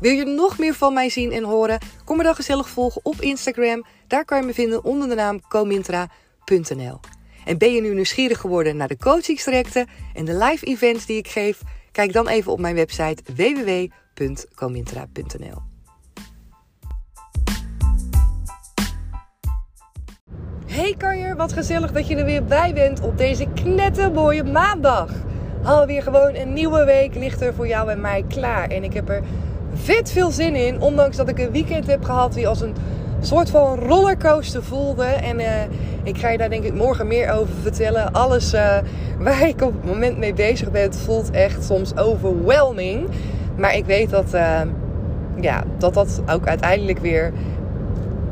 Wil je nog meer van mij zien en horen? Kom me dan gezellig volgen op Instagram. Daar kan je me vinden onder de naam comintra.nl. En ben je nu nieuwsgierig geworden naar de coachingstrajecten en de live events die ik geef? Kijk dan even op mijn website www.comintra.nl. Hey Kanjer, wat gezellig dat je er weer bij bent op deze knettermooie maandag. Alweer gewoon een nieuwe week ligt er voor jou en mij klaar. En ik heb er vet veel zin in. Ondanks dat ik een weekend heb gehad die als een soort van rollercoaster voelde. En uh, ik ga je daar denk ik morgen meer over vertellen. Alles uh, waar ik op het moment mee bezig ben voelt echt soms overwhelming. Maar ik weet dat uh, ja, dat, dat ook uiteindelijk weer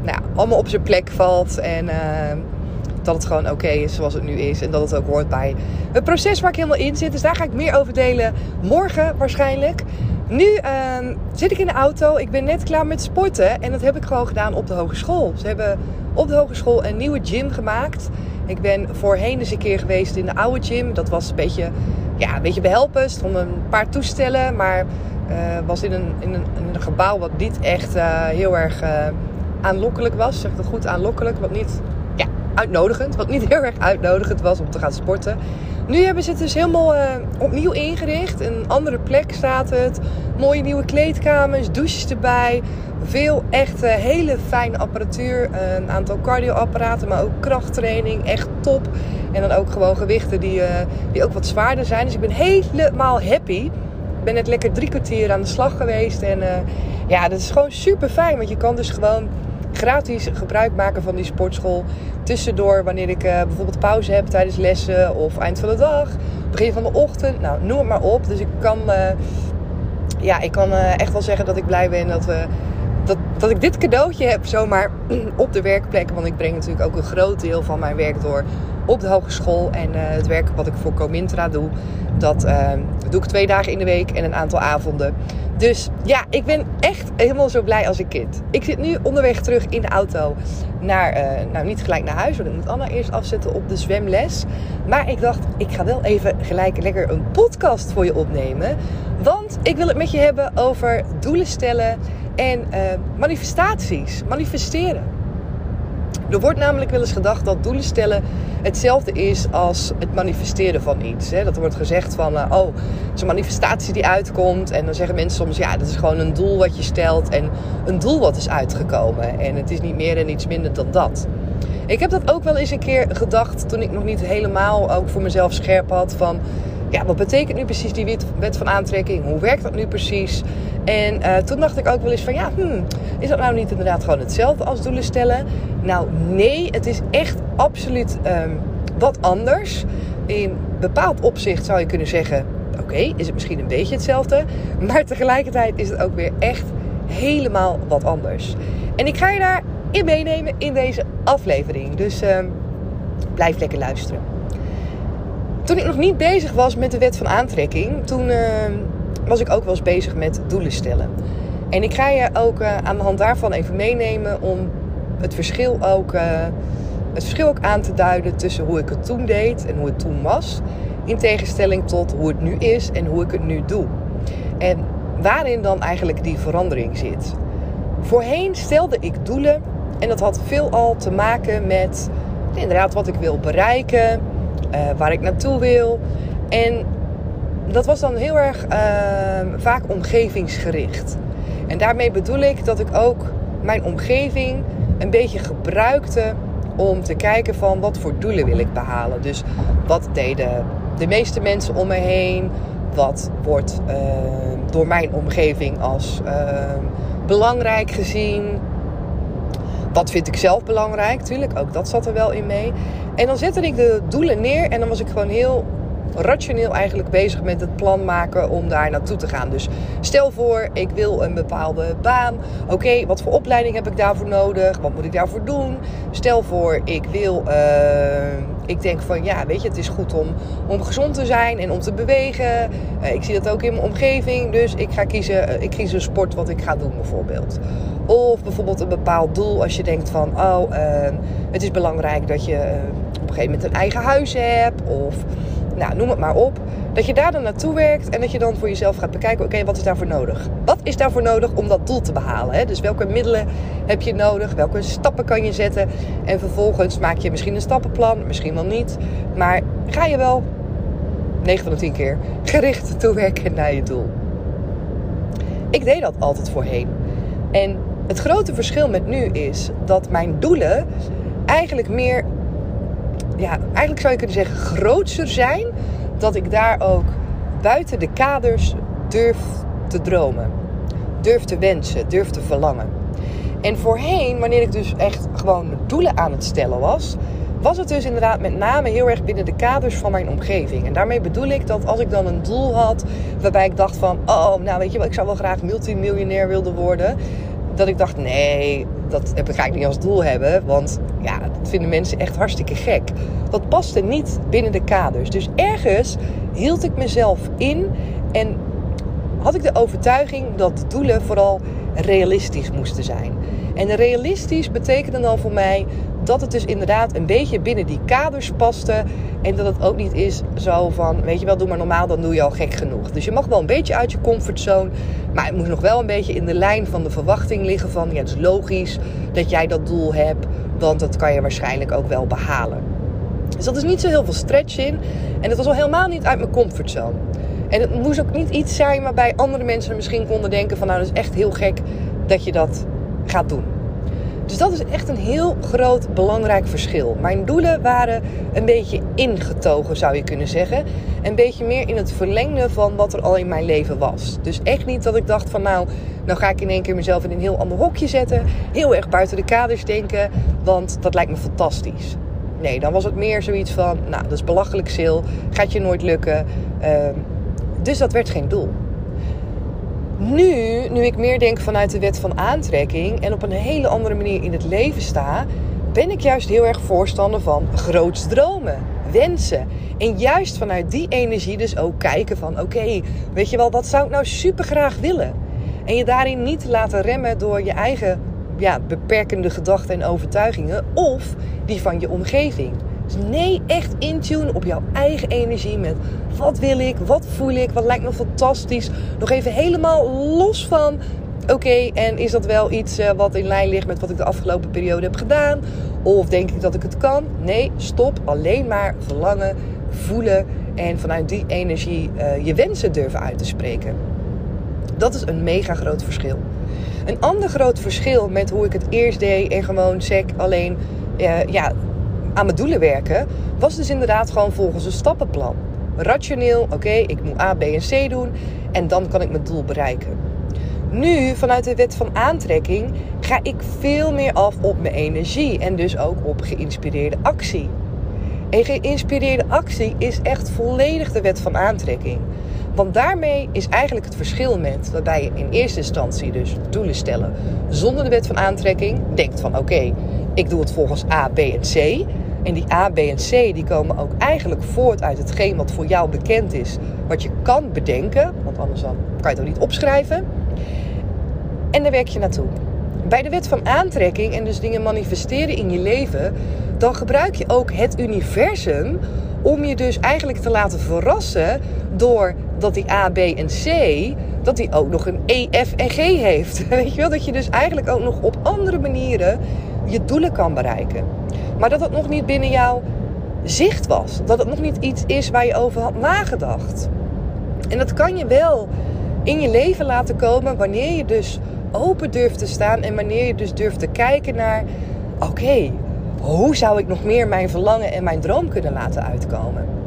nou, allemaal op zijn plek valt. En dat het gewoon oké is zoals het nu is. En dat het ook hoort bij het proces waar ik helemaal in zit. Dus daar ga ik meer over delen morgen waarschijnlijk. Nu uh, zit ik in de auto. Ik ben net klaar met sporten. En dat heb ik gewoon gedaan op de hogeschool. Ze hebben op de hogeschool een nieuwe gym gemaakt. Ik ben voorheen eens een keer geweest in de oude gym. Dat was een beetje, ja, een beetje behelpend. om een paar toestellen. Maar uh, was in een, in, een, een gebouw wat niet echt uh, heel erg uh, aanlokkelijk was. Zeg dat goed aanlokkelijk. Wat niet ja, uitnodigend. Wat niet heel erg uitnodigend was om te gaan sporten. Nu hebben ze het dus helemaal uh, opnieuw ingericht. Een andere plek staat het. Mooie nieuwe kleedkamers, douches erbij. Veel echt uh, hele fijne apparatuur. Een aantal cardioapparaten, maar ook krachttraining. Echt top. En dan ook gewoon gewichten die, die ook wat zwaarder zijn. Dus ik ben helemaal happy. Ik ben net lekker drie kwartier aan de slag geweest. En ja, dat is gewoon super fijn. Want je kan dus gewoon gratis gebruik maken van die sportschool. Tussendoor, wanneer ik uh, bijvoorbeeld pauze heb tijdens lessen of eind van de dag, begin van de ochtend. Nou, noem het maar op. Dus ik kan, uh, ja, ik kan uh, echt wel zeggen dat ik blij ben dat, we, dat, dat ik dit cadeautje heb zomaar op de werkplek. Want ik breng natuurlijk ook een groot deel van mijn werk door op de hogeschool. En het werk wat ik voor Comintra doe, dat doe ik twee dagen in de week en een aantal avonden. Dus ja, ik ben echt helemaal zo blij als een kind. Ik zit nu onderweg terug in de auto naar, uh, nou niet gelijk naar huis, want ik moet Anna eerst afzetten op de zwemles. Maar ik dacht, ik ga wel even gelijk lekker een podcast voor je opnemen. Want ik wil het met je hebben over doelen stellen en uh, manifestaties, manifesteren. Er wordt namelijk wel eens gedacht dat doelen stellen hetzelfde is als het manifesteren van iets. Hè. Dat wordt gezegd van, uh, oh, het is een manifestatie die uitkomt. En dan zeggen mensen soms, ja, dat is gewoon een doel wat je stelt en een doel wat is uitgekomen. En het is niet meer en niets minder dan dat. Ik heb dat ook wel eens een keer gedacht toen ik nog niet helemaal ook voor mezelf scherp had van ja, wat betekent nu precies die wet van aantrekking? Hoe werkt dat nu precies? En uh, toen dacht ik ook wel eens van ja, hmm, is dat nou niet inderdaad gewoon hetzelfde als doelen stellen? Nou nee, het is echt absoluut um, wat anders. In bepaald opzicht zou je kunnen zeggen, oké, is het misschien een beetje hetzelfde. Maar tegelijkertijd is het ook weer echt helemaal wat anders. En ik ga je daarin meenemen in deze aflevering. Dus um, blijf lekker luisteren. Toen ik nog niet bezig was met de wet van aantrekking, toen uh, was ik ook wel eens bezig met doelen stellen. En ik ga je ook uh, aan de hand daarvan even meenemen om het verschil ook, uh, het verschil ook aan te duiden tussen hoe ik het toen deed en hoe het toen was. In tegenstelling tot hoe het nu is en hoe ik het nu doe. En waarin dan eigenlijk die verandering zit. Voorheen stelde ik doelen en dat had veelal te maken met inderdaad wat ik wil bereiken uh, waar ik naartoe wil. En dat was dan heel erg uh, vaak omgevingsgericht. En daarmee bedoel ik dat ik ook mijn omgeving een beetje gebruikte om te kijken van wat voor doelen wil ik behalen. Dus wat deden de meeste mensen om me heen? Wat wordt uh, door mijn omgeving als uh, belangrijk gezien? Wat vind ik zelf belangrijk? Tuurlijk, ook dat zat er wel in mee. En dan zette ik de doelen neer en dan was ik gewoon heel rationeel eigenlijk bezig met het plan maken om daar naartoe te gaan. Dus stel voor, ik wil een bepaalde baan. Oké, wat voor opleiding heb ik daarvoor nodig? Wat moet ik daarvoor doen? Stel voor, ik wil. Uh, ik denk van ja, weet je, het is goed om, om gezond te zijn en om te bewegen. Uh, ik zie dat ook in mijn omgeving. Dus ik ga kiezen, uh, ik kies een sport wat ik ga doen bijvoorbeeld. Of bijvoorbeeld een bepaald doel als je denkt van oh, het is belangrijk dat je op een gegeven moment een eigen huis hebt. Of nou, noem het maar op. Dat je daar dan naartoe werkt en dat je dan voor jezelf gaat bekijken: oké, wat is daarvoor nodig? Wat is daarvoor nodig om dat doel te behalen? Hè? Dus welke middelen heb je nodig? Welke stappen kan je zetten? En vervolgens maak je misschien een stappenplan, misschien wel niet. Maar ga je wel 9 van de 10 keer gericht toewerken naar je doel. Ik deed dat altijd voorheen. En het grote verschil met nu is dat mijn doelen eigenlijk meer ja, eigenlijk zou je kunnen zeggen, grootser zijn. Dat ik daar ook buiten de kaders durf te dromen. Durf te wensen, durf te verlangen. En voorheen, wanneer ik dus echt gewoon doelen aan het stellen was, was het dus inderdaad met name heel erg binnen de kaders van mijn omgeving. En daarmee bedoel ik dat als ik dan een doel had waarbij ik dacht van, oh, nou weet je wel, ik zou wel graag multimiljonair willen worden. Dat ik dacht, nee, dat ga ik niet als doel hebben. Want ja, dat vinden mensen echt hartstikke gek. Dat paste niet binnen de kaders. Dus ergens hield ik mezelf in en had ik de overtuiging dat doelen vooral realistisch moesten zijn. En realistisch betekende dan voor mij dat het dus inderdaad een beetje binnen die kaders paste. En dat het ook niet is zo van, weet je wel, doe maar normaal, dan doe je al gek genoeg. Dus je mag wel een beetje uit je comfortzone. Maar het moet nog wel een beetje in de lijn van de verwachting liggen van, ja, het is logisch dat jij dat doel hebt. Want dat kan je waarschijnlijk ook wel behalen. Dus dat is niet zo heel veel stretch in. En het was al helemaal niet uit mijn comfortzone. En het moest ook niet iets zijn waarbij andere mensen misschien konden denken van, nou, dat is echt heel gek dat je dat gaat doen. Dus dat is echt een heel groot belangrijk verschil. Mijn doelen waren een beetje ingetogen, zou je kunnen zeggen. Een beetje meer in het verlengde van wat er al in mijn leven was. Dus echt niet dat ik dacht van nou, nou ga ik in één keer mezelf in een heel ander hokje zetten. Heel erg buiten de kaders denken, want dat lijkt me fantastisch. Nee, dan was het meer zoiets van, nou dat is belachelijk zil, gaat je nooit lukken. Uh, dus dat werd geen doel. Nu, nu ik meer denk vanuit de wet van aantrekking en op een hele andere manier in het leven sta, ben ik juist heel erg voorstander van groots dromen, wensen. En juist vanuit die energie dus ook kijken van oké, weet je wel, wat zou ik nou super graag willen? En je daarin niet laten remmen door je eigen ja, beperkende gedachten en overtuigingen of die van je omgeving. Dus nee, echt intune op jouw eigen energie met wat wil ik, wat voel ik, wat lijkt me fantastisch. Nog even helemaal los van oké, en is dat wel iets uh, wat in lijn ligt met wat ik de afgelopen periode heb gedaan? Of denk ik dat ik het kan? Nee, stop. Alleen maar verlangen, voelen en vanuit die energie uh, je wensen durven uit te spreken. Dat is een mega groot verschil. Een ander groot verschil met hoe ik het eerst deed en gewoon sec alleen uh, ja, aan mijn doelen werken, was dus inderdaad gewoon volgens een stappenplan. Rationeel, oké, ik moet A, B en C doen en dan kan ik mijn doel bereiken. Nu, vanuit de wet van aantrekking, ga ik veel meer af op mijn energie en dus ook op geïnspireerde actie. En geïnspireerde actie is echt volledig de wet van aantrekking. Want daarmee is eigenlijk het verschil met waarbij je in eerste instantie dus doelen stellen zonder de wet van aantrekking denkt van oké, ik doe het volgens A, B en C. En die A, B en C die komen ook eigenlijk voort uit hetgeen wat voor jou bekend is. Wat je kan bedenken, want anders dan kan je het ook niet opschrijven. En daar werk je naartoe. Bij de wet van aantrekking en dus dingen manifesteren in je leven, dan gebruik je ook het universum om je dus eigenlijk te laten verrassen door dat die A, B en C, dat die ook nog een E, F en G heeft. Weet je wel, dat je dus eigenlijk ook nog op andere manieren je doelen kan bereiken. Maar dat het nog niet binnen jouw zicht was. Dat het nog niet iets is waar je over had nagedacht. En dat kan je wel in je leven laten komen wanneer je dus open durft te staan en wanneer je dus durft te kijken naar: oké, hoe zou ik nog meer mijn verlangen en mijn droom kunnen laten uitkomen?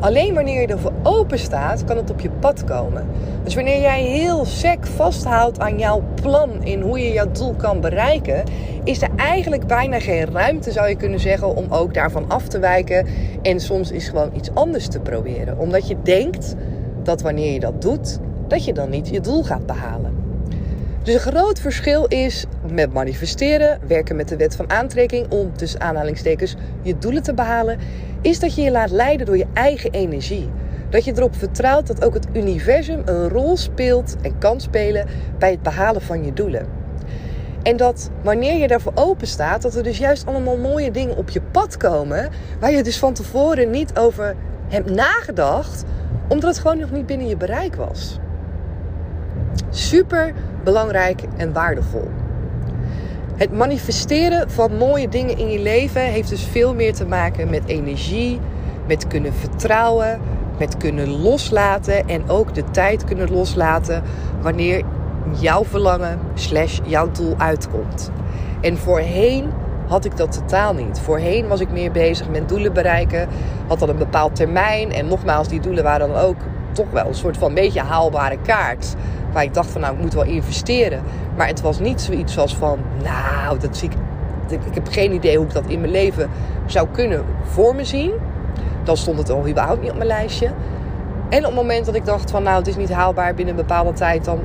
Alleen wanneer je ervoor open staat, kan het op je pad komen. Dus wanneer jij heel sec vasthoudt aan jouw plan in hoe je jouw doel kan bereiken, is er eigenlijk bijna geen ruimte, zou je kunnen zeggen, om ook daarvan af te wijken en soms is gewoon iets anders te proberen. Omdat je denkt dat wanneer je dat doet, dat je dan niet je doel gaat behalen. Dus een groot verschil is met manifesteren, werken met de wet van aantrekking om tussen aanhalingstekens je doelen te behalen, is dat je je laat leiden door je eigen energie. Dat je erop vertrouwt dat ook het universum een rol speelt en kan spelen bij het behalen van je doelen. En dat wanneer je daarvoor open staat, dat er dus juist allemaal mooie dingen op je pad komen. Waar je dus van tevoren niet over hebt nagedacht, omdat het gewoon nog niet binnen je bereik was. Super belangrijk en waardevol. Het manifesteren van mooie dingen in je leven heeft dus veel meer te maken met energie, met kunnen vertrouwen, met kunnen loslaten en ook de tijd kunnen loslaten wanneer jouw verlangen slash jouw doel uitkomt. En voorheen had ik dat totaal niet. Voorheen was ik meer bezig met doelen bereiken, had dan een bepaald termijn en nogmaals, die doelen waren dan ook toch wel een soort van beetje haalbare kaart. Waar ik dacht van nou, ik moet wel investeren. Maar het was niet zoiets als van, nou, dat zie ik. Ik heb geen idee hoe ik dat in mijn leven zou kunnen voor me zien. Dan stond het al überhaupt niet op mijn lijstje. En op het moment dat ik dacht van, nou, het is niet haalbaar binnen een bepaalde tijd, dan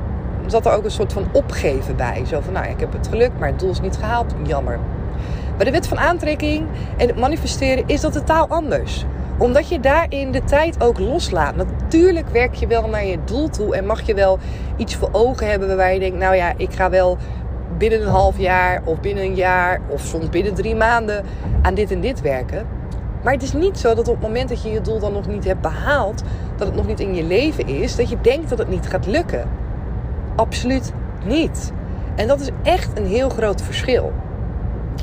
zat er ook een soort van opgeven bij. Zo van, nou, ik heb het geluk, maar het doel is niet gehaald. Jammer. Bij de wet van aantrekking en het manifesteren is dat totaal anders omdat je daarin de tijd ook loslaat. Natuurlijk werk je wel naar je doel toe en mag je wel iets voor ogen hebben waarbij je denkt, nou ja, ik ga wel binnen een half jaar of binnen een jaar of soms binnen drie maanden aan dit en dit werken. Maar het is niet zo dat op het moment dat je je doel dan nog niet hebt behaald, dat het nog niet in je leven is, dat je denkt dat het niet gaat lukken. Absoluut niet. En dat is echt een heel groot verschil.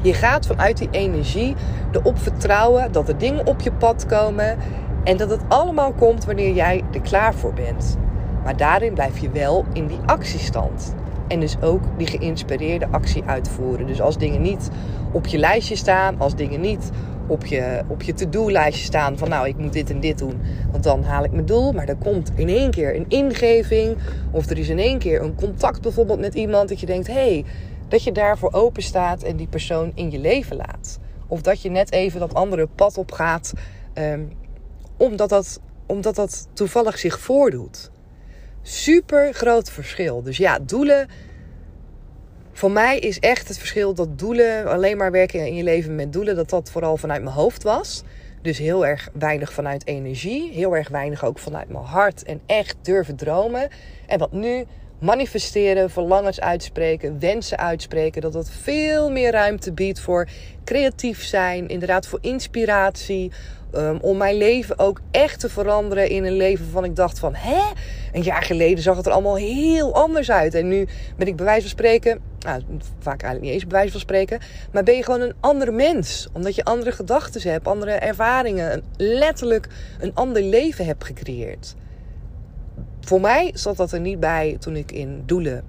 Je gaat vanuit die energie erop vertrouwen dat er dingen op je pad komen en dat het allemaal komt wanneer jij er klaar voor bent. Maar daarin blijf je wel in die actiestand. En dus ook die geïnspireerde actie uitvoeren. Dus als dingen niet op je lijstje staan, als dingen niet op je, op je to-do-lijstje staan van nou, ik moet dit en dit doen, want dan haal ik mijn doel. Maar er komt in één keer een ingeving of er is in één keer een contact bijvoorbeeld met iemand dat je denkt, hé, hey, dat je daarvoor open staat en die persoon in je leven laat. Of dat je net even dat andere pad op gaat, um, omdat, dat, omdat dat toevallig zich voordoet. Super groot verschil. Dus ja, doelen. Voor mij is echt het verschil dat doelen, alleen maar werken in je leven met doelen, dat dat vooral vanuit mijn hoofd was. Dus heel erg weinig vanuit energie, heel erg weinig ook vanuit mijn hart en echt durven dromen. En wat nu manifesteren, verlangens uitspreken, wensen uitspreken. Dat dat veel meer ruimte biedt voor creatief zijn, inderdaad voor inspiratie. Um, om mijn leven ook echt te veranderen in een leven waarvan ik dacht van... hè, een jaar geleden zag het er allemaal heel anders uit. En nu ben ik bij wijze van spreken... Nou, vaak eigenlijk niet eens bij wijze van spreken... maar ben je gewoon een ander mens. Omdat je andere gedachten hebt, andere ervaringen... letterlijk een ander leven hebt gecreëerd. Voor mij zat dat er niet bij toen ik in doelen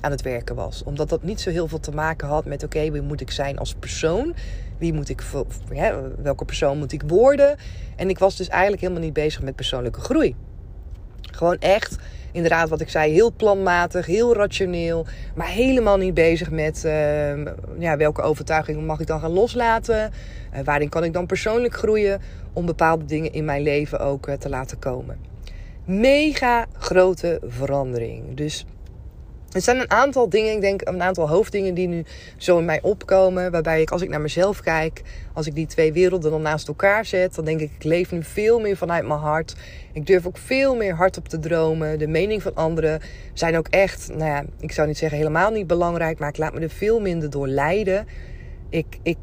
aan het werken was. Omdat dat niet zo heel veel te maken had met: oké, wie moet ik zijn als persoon? Wie moet ik, welke persoon moet ik worden? En ik was dus eigenlijk helemaal niet bezig met persoonlijke groei. Gewoon echt, inderdaad, wat ik zei, heel planmatig, heel rationeel. Maar helemaal niet bezig met uh, ja, welke overtuigingen mag ik dan gaan loslaten? Uh, waarin kan ik dan persoonlijk groeien? Om bepaalde dingen in mijn leven ook uh, te laten komen mega grote verandering. Dus er zijn een aantal dingen, ik denk een aantal hoofddingen die nu zo in mij opkomen. Waarbij ik, als ik naar mezelf kijk, als ik die twee werelden dan naast elkaar zet, dan denk ik, ik leef nu veel meer vanuit mijn hart. Ik durf ook veel meer hardop te dromen. De mening van anderen zijn ook echt, nou ja, ik zou niet zeggen helemaal niet belangrijk, maar ik laat me er veel minder door leiden. Ik, ik,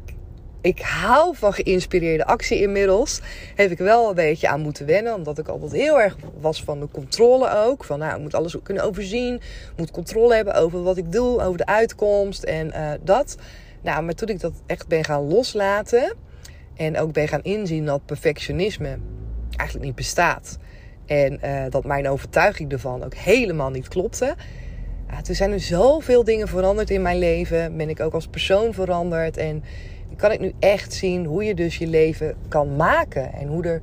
ik hou van geïnspireerde actie inmiddels. Heb ik wel een beetje aan moeten wennen. Omdat ik altijd heel erg was van de controle ook. Van nou, ik moet alles kunnen overzien. Moet controle hebben over wat ik doe. Over de uitkomst en uh, dat. Nou, maar toen ik dat echt ben gaan loslaten. En ook ben gaan inzien dat perfectionisme eigenlijk niet bestaat. En uh, dat mijn overtuiging ervan ook helemaal niet klopte Ja, toen zijn er zoveel dingen veranderd in mijn leven. Ben ik ook als persoon veranderd. En kan ik nu echt zien hoe je dus je leven kan maken. En hoe er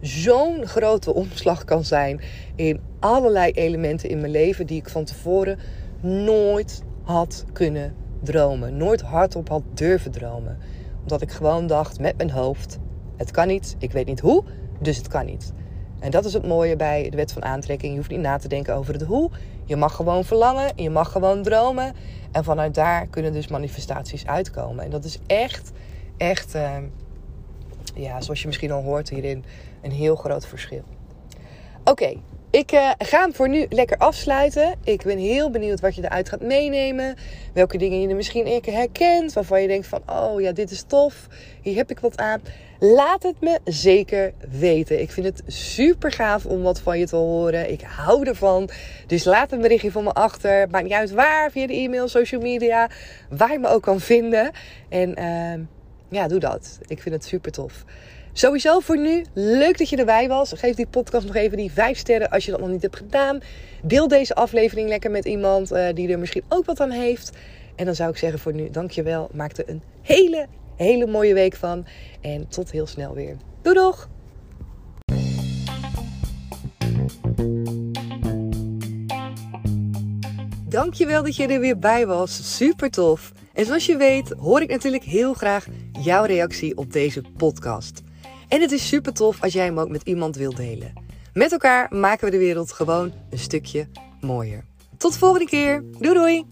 zo'n grote omslag kan zijn in allerlei elementen in mijn leven die ik van tevoren nooit had kunnen dromen. Nooit hardop had durven dromen. Omdat ik gewoon dacht met mijn hoofd: het kan niet, ik weet niet hoe, dus het kan niet. En dat is het mooie bij de wet van aantrekking. Je hoeft niet na te denken over het hoe. Je mag gewoon verlangen, je mag gewoon dromen. En vanuit daar kunnen dus manifestaties uitkomen. En dat is echt, echt, uh, ja, zoals je misschien al hoort hierin, een heel groot verschil. Oké, ik uh, ga hem voor nu lekker afsluiten. Ik ben heel benieuwd wat je eruit gaat meenemen. Welke dingen je er misschien herkent. Waarvan je denkt van, oh ja, dit is tof. Hier heb ik wat aan. Laat het me zeker weten. Ik vind het super gaaf om wat van je te horen. Ik hou ervan. Dus laat een berichtje van me achter. Maakt niet uit waar, via de e-mail, social media. Waar je me ook kan vinden. En uh, ja, doe dat. Ik vind het super tof. Sowieso voor nu, leuk dat je erbij was. Geef die podcast nog even die 5 sterren als je dat nog niet hebt gedaan. Deel deze aflevering lekker met iemand uh, die er misschien ook wat aan heeft. En dan zou ik zeggen voor nu, dankjewel. Maak er een hele, hele mooie week van. En tot heel snel weer. Doei doeg! Dankjewel dat je er weer bij was. Super tof. En zoals je weet hoor ik natuurlijk heel graag jouw reactie op deze podcast. En het is super tof als jij hem ook met iemand wilt delen. Met elkaar maken we de wereld gewoon een stukje mooier. Tot de volgende keer. Doei doei!